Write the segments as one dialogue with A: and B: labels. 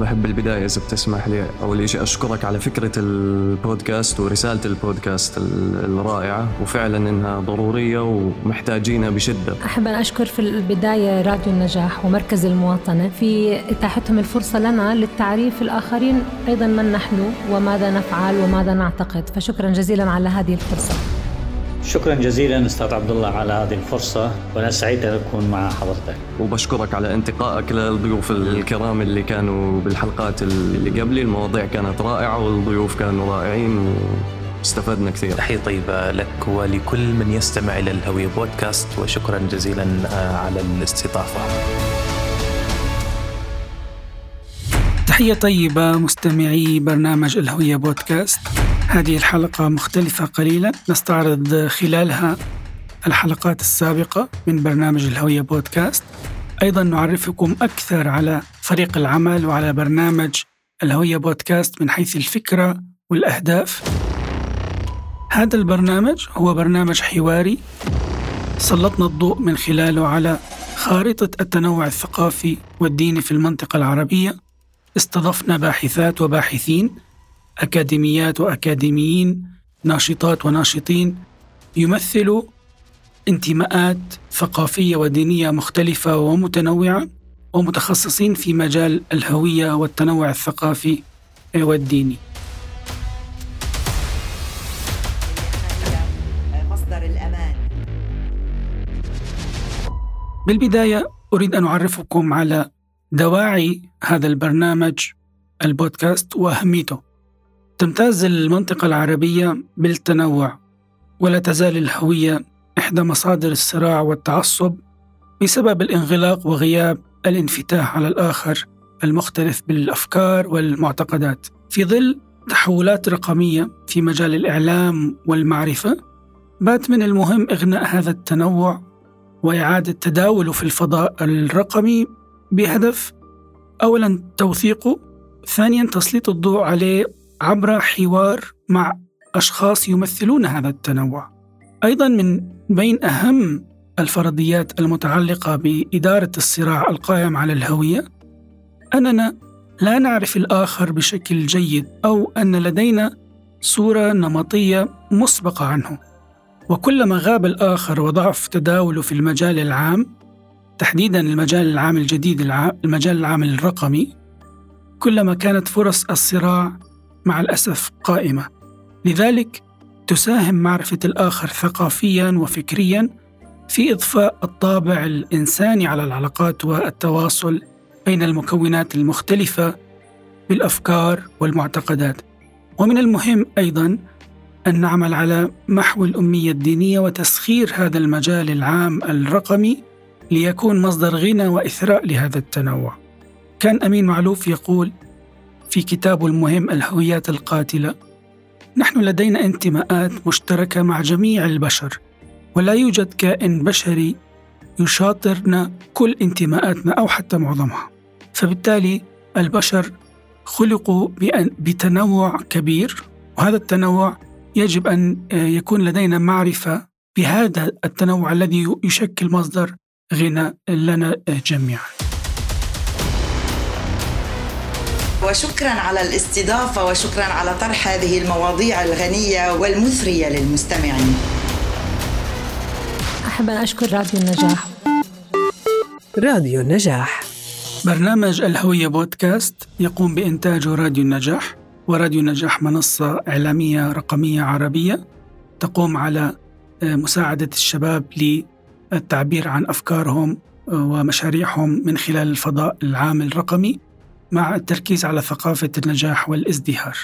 A: بحب البداية إذا بتسمح لي. أول شيء أشكرك على فكرة البودكاست ورسالة البودكاست الرائعة وفعلا إنها ضرورية ومحتاجينها بشدة.
B: أحب أن أشكر في البداية راديو النجاح ومركز المواطنة في إتاحتهم الفرصة لنا للتعريف الآخرين أيضا من نحن وماذا نفعل وماذا نعتقد. فشكرا جزيلا على هذه الفرصة.
C: شكرا جزيلا أستاذ عبد الله على هذه الفرصة وأنا سعيد أن أكون مع حضرتك.
A: وبشكرك على انتقائك للضيوف الكرام اللي كانوا بالحلقات اللي قبلي. المواضيع كانت رائعة والضيوف كانوا رائعين استفدنا كثير.
D: تحية طيبة لك ولكل من يستمع إلى الهوية بودكاست وشكرا جزيلا آه، على الاستضافة.
E: تحية طيبة مستمعي برنامج الهوية بودكاست. هذه الحلقة مختلفة قليلا. نستعرض خلالها الحلقات السابقة من برنامج الهوية بودكاست. أيضا نعرفكم أكثر على فريق العمل وعلى برنامج الهوية بودكاست من حيث الفكرة والأهداف. هذا البرنامج هو برنامج حواري. سلطنا الضوء من خلاله على خارطة التنوع الثقافي والديني في المنطقة العربية. استضفنا باحثات وباحثين أكاديميات وأكاديميين ناشطات وناشطين يمثلوا انتماءات ثقافية ودينية مختلفة ومتنوعة ومتخصصين في مجال الهوية والتنوع الثقافي والديني. بالبداية أريد أن أعرفكم على دواعي هذا البرنامج البودكاست وأهميته. تمتاز المنطقة العربية بالتنوع ولا تزال الهوية إحدى مصادر الصراع والتعصب بسبب الانغلاق وغياب الانفتاح على الآخر المختلف بالأفكار والمعتقدات. في ظل تحولات رقمية في مجال الإعلام والمعرفة بات من المهم إغناء هذا التنوع وإعادة تداوله في الفضاء الرقمي بهدف أولا توثيقه ثانيا تسليط الضوء عليه عبر حوار مع أشخاص يمثلون هذا التنوع. أيضا من بين أهم الفرضيات المتعلقة بإدارة الصراع القائم على الهوية أننا لا نعرف الآخر بشكل جيد أو أن لدينا صورة نمطية مسبقة عنه. وكلما غاب الآخر وضعف تداوله في المجال العام تحديدا المجال العام الجديد المجال العام الرقمي كلما كانت فرص الصراع مع الأسف قائمة. لذلك تساهم معرفة الآخر ثقافيا وفكريا في إضفاء الطابع الإنساني على العلاقات والتواصل بين المكونات المختلفة بالأفكار والمعتقدات. ومن المهم أيضا أن نعمل على محو الأمية الدينية وتسخير هذا المجال العام الرقمي ليكون مصدر غنى وإثراء لهذا التنوع. كان أمين معلوف يقول في كتابه المهم الهويات القاتلة. نحن لدينا انتماءات مشتركة مع جميع البشر ولا يوجد كائن بشري يشاطرنا كل انتماءاتنا أو حتى معظمها. فبالتالي البشر خلقوا بتنوع كبير وهذا التنوع يجب أن يكون لدينا معرفة بهذا التنوع الذي يشكل مصدر غنى لنا جميعا.
F: وشكرا على الاستضافة وشكرا على طرح هذه المواضيع الغنية والمثرية للمستمعين.
B: أحب أن أشكر راديو النجاح.
E: راديو النجاح. برنامج الهوية بودكاست يقوم بإنتاجه راديو النجاح وراديو النجاح منصة إعلامية رقمية عربية تقوم على آه، مساعدة الشباب للتعبير عن أفكارهم آه، ومشاريعهم من خلال الفضاء العام الرقمي. مع التركيز على ثقافة النجاح والازدهار.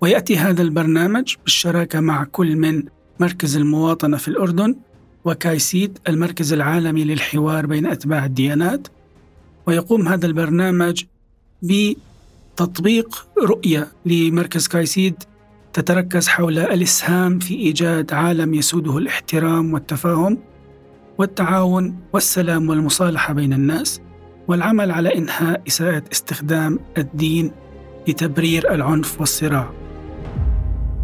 E: ويأتي هذا البرنامج بالشراكة مع كل من مركز المواطنة في الأردن وكايسيد المركز العالمي للحوار بين أتباع الديانات ويقوم هذا البرنامج بتطبيق رؤية لمركز كايسيد تتركز حول الإسهام في إيجاد عالم يسوده الاحترام والتفاهم والتعاون والسلام والمصالحة بين الناس والعمل على إنهاء إساءة استخدام الدين لتبرير العنف والصراع.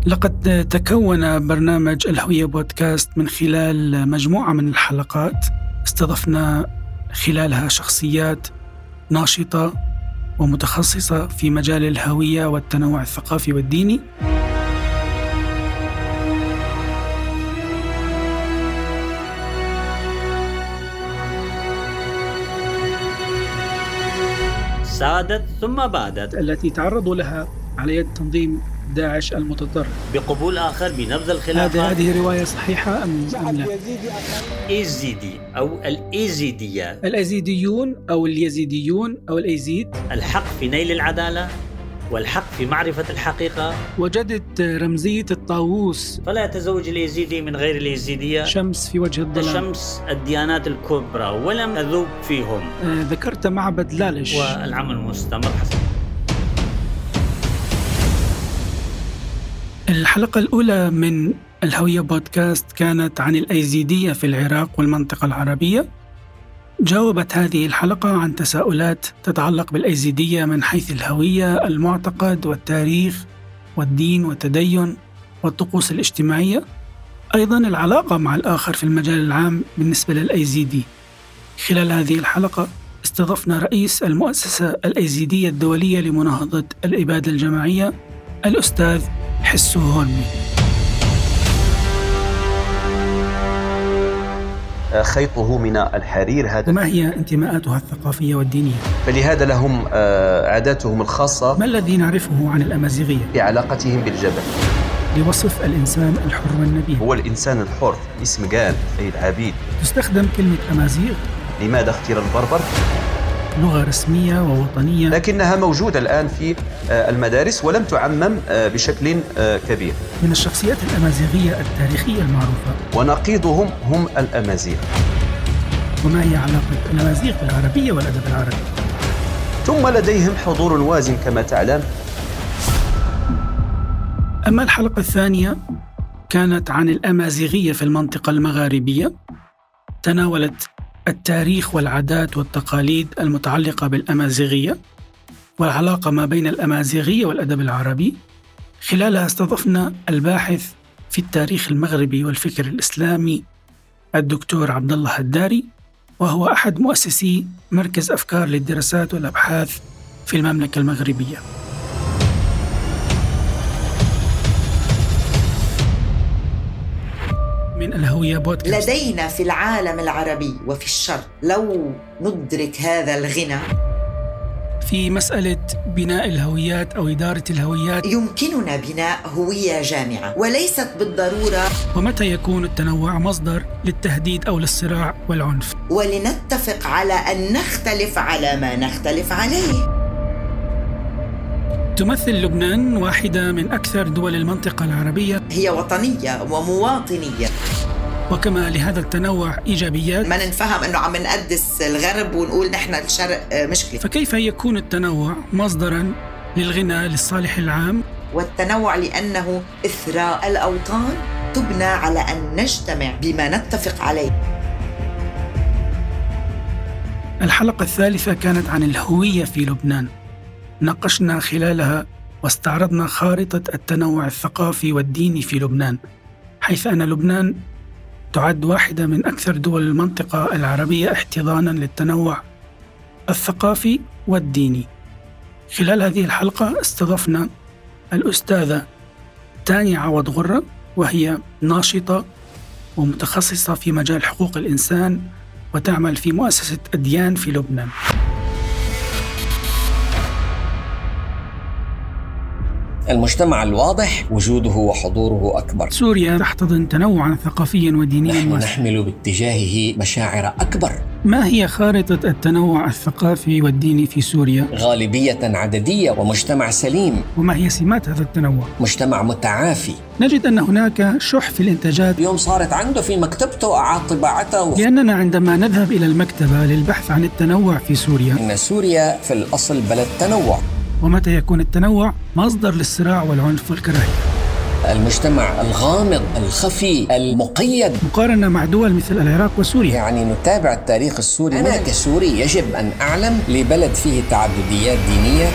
E: لقد تكون برنامج الهوية بودكاست من خلال مجموعة من الحلقات استضفنا خلالها شخصيات ناشطة ومتخصصة في مجال الهوية والتنوع الثقافي والديني
C: سادت ثم بادت.
E: التي تعرضوا لها على يد تنظيم داعش المتطرف.
C: بقبول آخر بنبذ الخلافات
E: هذه رواية صحيحة أم أم لا؟
C: إيزيدي أو الإيزيدية
E: الأزيديون أو اليزيديون أو الأيزيد.
C: الحق في نيل العدالة. والحق في معرفة الحقيقة.
E: وجدت رمزية الطاووس.
C: فلا يتزوج اليزيدي من غير اليزيدية
E: شمس في وجه الظلام.
C: شمس الديانات الكبرى ولم أذوب فيهم.
E: آه، ذكرت معبد لالش.
C: والعمل مستمر حسب.
E: الحلقة الأولى من الهوية بودكاست كانت عن الأيزيدية في العراق والمنطقة العربية. جاوبت هذه الحلقة عن تساؤلات تتعلق بالأيزيدية من حيث الهوية، المعتقد والتاريخ والدين والتدين والطقوس الاجتماعية. أيضا العلاقة مع الآخر في المجال العام بالنسبة للأيزيدي. خلال هذه الحلقة استضفنا رئيس المؤسسة الأيزيدية الدولية لمناهضة الإبادة الجماعية الأستاذ حسو هولمي.
G: خيطه من الحرير هذا
E: وما هي انتماءاتها الثقافية والدينية؟
G: فلهذا لهم آه، عاداتهم الخاصة
E: ما الذي نعرفه عن الأمازيغية؟
G: في علاقتهم بالجبل
E: لوصف الإنسان الحر والنبيه
G: هو الإنسان الحر اسم قال أي العبيد
E: تستخدم كلمة أمازيغ
G: لماذا اختير البربر؟
E: لغة رسمية ووطنية.
G: لكنها موجودة الآن في آه، المدارس ولم تعمم آه، بشكل آه، كبير.
E: من الشخصيات الأمازيغية التاريخية المعروفة.
G: ونقيضهم هم الأمازيغ.
E: وما هي علاقة الأمازيغ بالعربية والأدب العربي؟
G: ثم لديهم حضور وازن كما تعلم.
E: أما الحلقة الثانية كانت عن الأمازيغية في المنطقة المغاربية. تناولت التاريخ والعادات والتقاليد المتعلقة بالأمازيغية والعلاقة ما بين الأمازيغية والأدب العربي. خلالها استضفنا الباحث في التاريخ المغربي والفكر الإسلامي الدكتور عبد الله الداري وهو أحد مؤسسي مركز أفكار للدراسات والأبحاث في المملكة المغربية. من الهوية بودكاست.
F: لدينا في العالم العربي وفي الشرق. لو ندرك هذا الغنى.
E: في مسألة بناء الهويات أو إدارة الهويات.
F: يمكننا بناء هوية جامعة. وليست بالضرورة.
E: ومتى يكون التنوع مصدر للتهديد أو للصراع والعنف؟
F: ولنتفق على أن نختلف على ما نختلف عليه.
E: تمثل لبنان واحدة من أكثر دول المنطقة العربية.
F: هي وطنية ومواطنية.
E: وكما لهذا التنوع إيجابيات.
F: ما نفهم إنه عم نقدس الغرب ونقول نحن الشرق مشكلة.
E: فكيف يكون التنوع مصدرا للغنى للصالح العام؟
F: والتنوع لأنه إثراء الأوطان تبنى على أن نجتمع بما نتفق عليه.
E: الحلقة الثالثة كانت عن الهوية في لبنان. ناقشنا خلالها واستعرضنا خارطة التنوع الثقافي والديني في لبنان حيث أن لبنان تعد واحدة من أكثر دول المنطقة العربية احتضانا للتنوع الثقافي والديني. خلال هذه الحلقة استضفنا الأستاذة تاني عوض غرة وهي ناشطة ومتخصصة في مجال حقوق الإنسان وتعمل في مؤسسة أديان في لبنان.
H: المجتمع الواضح وجوده وحضوره أكبر.
E: سوريا تحتضن تنوعا ثقافيا ودينيا
H: نحن. نحمل باتجاهه مشاعر أكبر.
E: ما هي خارطة التنوع الثقافي والديني في سوريا؟
H: غالبية عددية ومجتمع سليم.
E: وما هي سمات هذا التنوع؟
H: مجتمع متعافي.
E: نجد أن هناك شح في الإنتاجات.
H: اليوم صارت عنده في مكتبته أعاد طباعته
E: لأننا عندما نذهب إلى المكتبة للبحث عن التنوع في سوريا
H: إن سوريا في الأصل بلد تنوع.
E: ومتى يكون التنوع؟ مصدر للصراع والعنف والكراهية.
H: المجتمع الغامض الخفي المقيد.
E: مقارنة مع دول مثل العراق وسوريا.
H: يعني نتابع التاريخ السوري. أنا كسوري يجب أن أعلم لبلد فيه تعدديات دينية.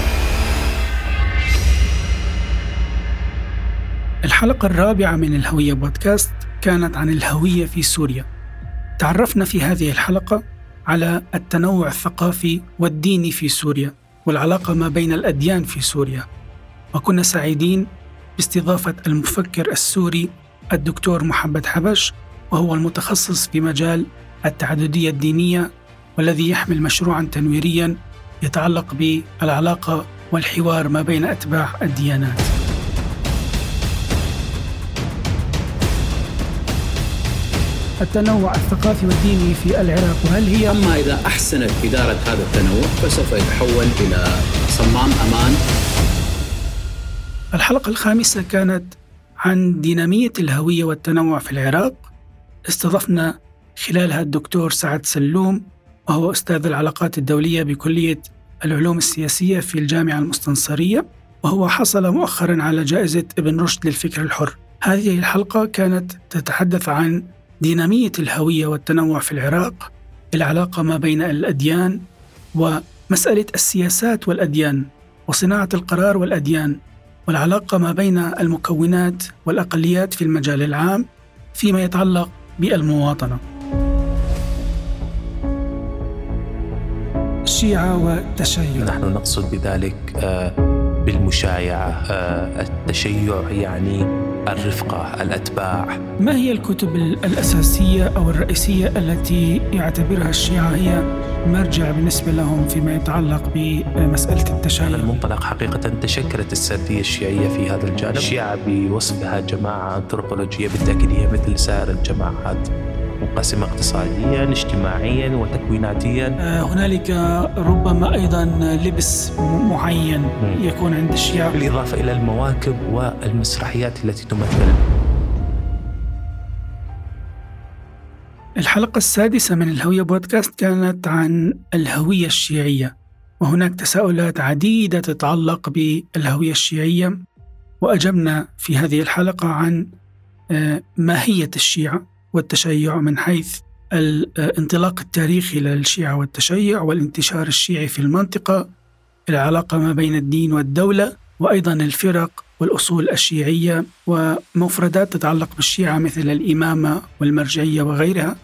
E: الحلقة الرابعة من الهوية بودكاست كانت عن الهوية في سوريا. تعرفنا في هذه الحلقة على التنوع الثقافي والديني في سوريا. والعلاقة ما بين الأديان في سوريا. وكنا سعيدين باستضافة المفكر السوري الدكتور محمد حبش وهو المتخصص في مجال التعددية الدينية والذي يحمل مشروعا تنويريا يتعلق بالعلاقة والحوار ما بين أتباع الديانات. التنوع الثقافي والديني في العراق. وهل هي
I: أما إذا أحسنت إدارة هذا التنوع فسوف يتحول إلى صمام أمان.
E: الحلقة الخامسة كانت عن دينامية الهوية والتنوع في العراق. استضفنا خلالها الدكتور سعد سلوم وهو أستاذ العلاقات الدولية بكلية العلوم السياسية في الجامعة المستنصرية وهو حصل مؤخرا على جائزة ابن رشد للفكر الحر. هذه الحلقة كانت تتحدث عن دينامية الهوية والتنوع في العراق العلاقة ما بين الأديان ومسألة السياسات والأديان وصناعة القرار والأديان والعلاقة ما بين المكونات والأقليات في المجال العام فيما يتعلق بالمواطنة. الشيعة والتشيع.
D: نحن نقصد بذلك آه، بالمشايعة آه، التشيع يعني الرفقة الأتباع.
E: ما هي الكتب الأساسية أو الرئيسية التي يعتبرها الشيعة هي مرجع بالنسبة لهم فيما يتعلق بمسألة التشيع
D: على المنطلق حقيقة تشكلت السردية الشيعية في هذا الجانب. الشيعة بوصفها جماعة أنثروبولوجية بالتأكيد هي مثل سائر الجماعات. منقسمة اقتصاديا اجتماعيا وتكويناتيا.
E: آه، هنالك ربما أيضا لبس معين يكون عند الشيعة
D: بالإضافة إلى المواكب والمسرحيات التي تمثل.
E: الحلقة السادسة من الهوية بودكاست كانت عن الهوية الشيعية وهناك تساؤلات عديدة تتعلق بالهوية الشيعية وأجبنا في هذه الحلقة عن آه، ماهية الشيعة. والتشيع من حيث الانطلاق التاريخي للشيعة والتشيع والانتشار الشيعي في المنطقة العلاقة ما بين الدين والدولة وأيضا الفرق والأصول الشيعية ومفردات تتعلق بالشيعة مثل الإمامة والمرجعية وغيرها.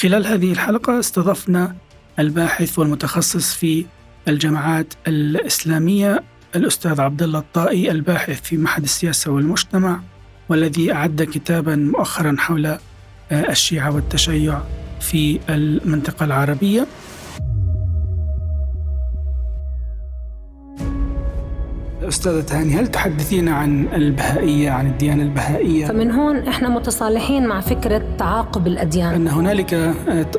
E: خلال هذه الحلقة استضفنا الباحث والمتخصص في الجماعات الإسلامية الأستاذ عبد الله الطائي الباحث في معهد السياسة والمجتمع والذي أعد كتابا مؤخرا حول الشيعة والتشيع في المنطقة العربية. أستاذة تهاني هل تحدثين عن البهائية عن الديانة البهائية؟
B: فمن هون إحنا متصالحين مع فكرة تعاقب الأديان.
E: أن هنالك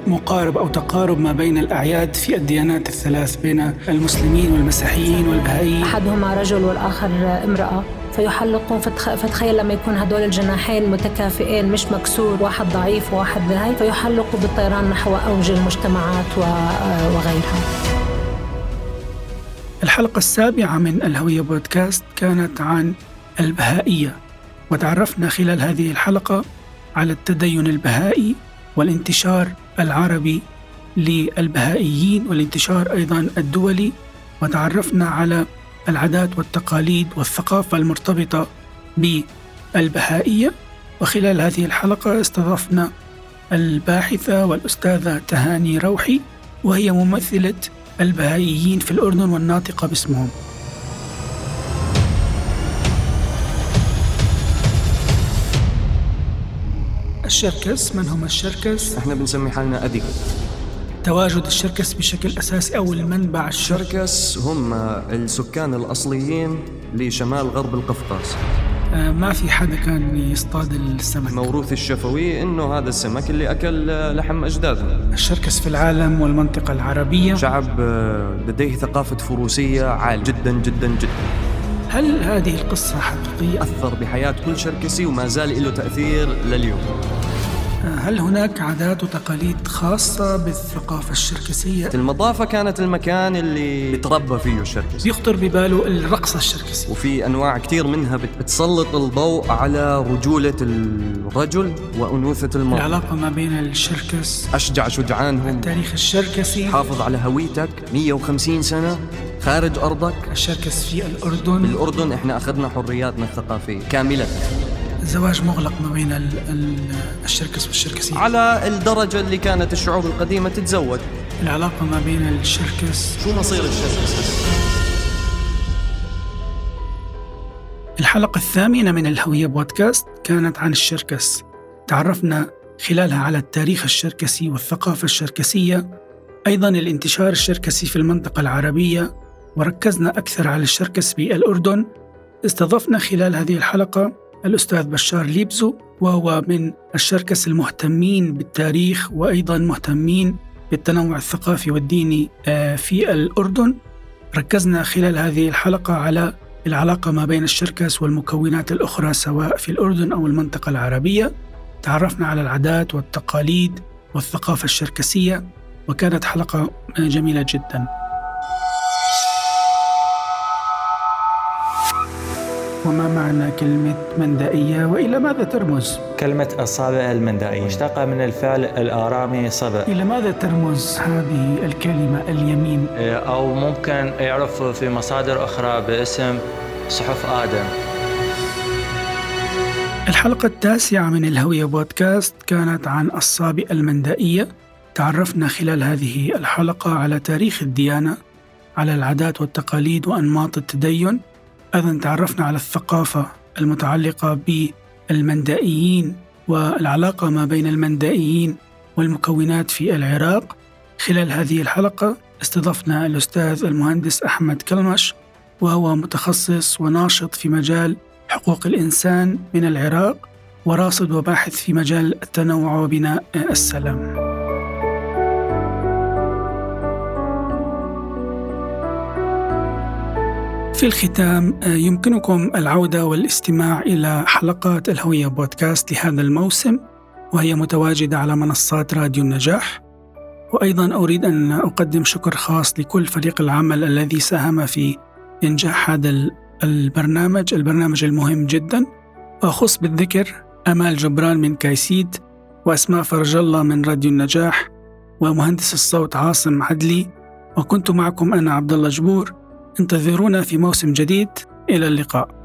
E: مقارب أو تقارب ما بين الأعياد في الديانات الثلاث بين المسلمين والمسيحيين والبهائيين.
B: أحدهما رجل والآخر امرأة. فيحلقون فتخيل لما يكون هدول الجناحين متكافئين مش مكسور واحد ضعيف وواحد هاي فيحلقوا بالطيران نحو أوج المجتمعات وغيرها.
E: الحلقة السابعة من الهوية بودكاست كانت عن البهائية وتعرفنا خلال هذه الحلقة على التدين البهائي والانتشار العربي للبهائيين والانتشار أيضا الدولي وتعرفنا على العادات والتقاليد والثقافة المرتبطة بالبهائية. وخلال هذه الحلقة استضفنا الباحثة والأستاذة تهاني روحي وهي ممثلة البهائيين في الأردن والناطقة باسمهم. الشركس من هم الشركس؟
A: إحنا بنسمي حالنا أدي
E: تواجد الشركس بشكل أساسي أو المنبع
A: الشركس هم السكان الأصليين لشمال غرب القفقاز
E: آه، ما في حدا كان يصطاد السمك.
A: موروث الشفوي إنه هذا السمك اللي أكل لحم أجدادنا.
E: الشركس في العالم والمنطقة العربية.
A: شعب آه، لديه ثقافة فروسية عال جدا جدا جدا.
E: هل هذه القصة حقيقية؟
A: أثر بحياة كل شركسي وما زال له تأثير لليوم.
E: هل هناك عادات وتقاليد خاصة بالثقافة الشركسية؟
A: المضافة كانت المكان اللي تربى فيه الشركسي
E: يخطر بباله الرقصة الشركسية
A: وفي أنواع كثير منها بتسلط الضوء على رجولة الرجل وأنوثة المرأة
E: العلاقة ما بين الشركس
A: أشجع شجعانهم.
E: التاريخ الشركسي.
A: حافظ على هويتك. 150 سنة. خارج أرضك.
E: الشركس في الأردن.
A: بالأردن إحنا أخذنا حرياتنا الثقافية كاملة.
E: زواج مغلق ما بين الشركس والشركسية
A: على الدرجة اللي كانت الشعوب القديمة تتزوج.
E: العلاقة ما بين الشركس
A: شو مصير الشركس؟
E: الحلقة الثامنة من الهوية بودكاست كانت عن الشركس تعرفنا خلالها على التاريخ الشركسي والثقافة الشركسية أيضا الانتشار الشركسي في المنطقة العربية وركزنا أكثر على الشركس في الأردن استضفنا خلال هذه الحلقة الأستاذ بشار ليبزو وهو من الشركس المهتمين بالتاريخ وأيضا مهتمين بالتنوع الثقافي والديني آه، في الأردن. ركزنا خلال هذه الحلقة على العلاقة ما بين الشركس والمكونات الأخرى سواء في الأردن أو المنطقة العربية. تعرفنا على العادات والتقاليد والثقافة الشركسية وكانت حلقة جميلة جدا. وما معنى كلمة مندائية وإلى ماذا ترمز؟
J: كلمة الصابع المندائية. مشتقة من الفعل الآرامي صبع
E: إلى ماذا ترمز هذه الكلمة اليمين؟
J: أو ممكن يعرف في مصادر أخرى باسم صحف آدم.
E: الحلقة التاسعة من الهوية بودكاست كانت عن الصابئة المندائية. تعرفنا خلال هذه الحلقة على تاريخ الديانة على العادات والتقاليد وأنماط التدين. أيضا تعرفنا على الثقافة المتعلقة بالمندائيين والعلاقة ما بين المندائيين والمكونات في العراق خلال هذه الحلقة استضفنا الأستاذ المهندس أحمد كلمش وهو متخصص وناشط في مجال حقوق الإنسان من العراق وراصد وباحث في مجال التنوع وبناء السلام. في الختام يمكنكم العودة والاستماع إلى حلقات الهوية بودكاست لهذا الموسم وهي متواجدة على منصات راديو النجاح. وأيضا أريد أن أقدم شكر خاص لكل فريق العمل الذي ساهم في إنجاح هذا البرنامج البرنامج المهم جدا. وأخص بالذكر أمال جبران من كايسيد وأسماء فرج الله من راديو النجاح ومهندس الصوت عاصم عدلي وكنت معكم أنا عبد الله جبور. انتظرونا في موسم جديد. إلى اللقاء.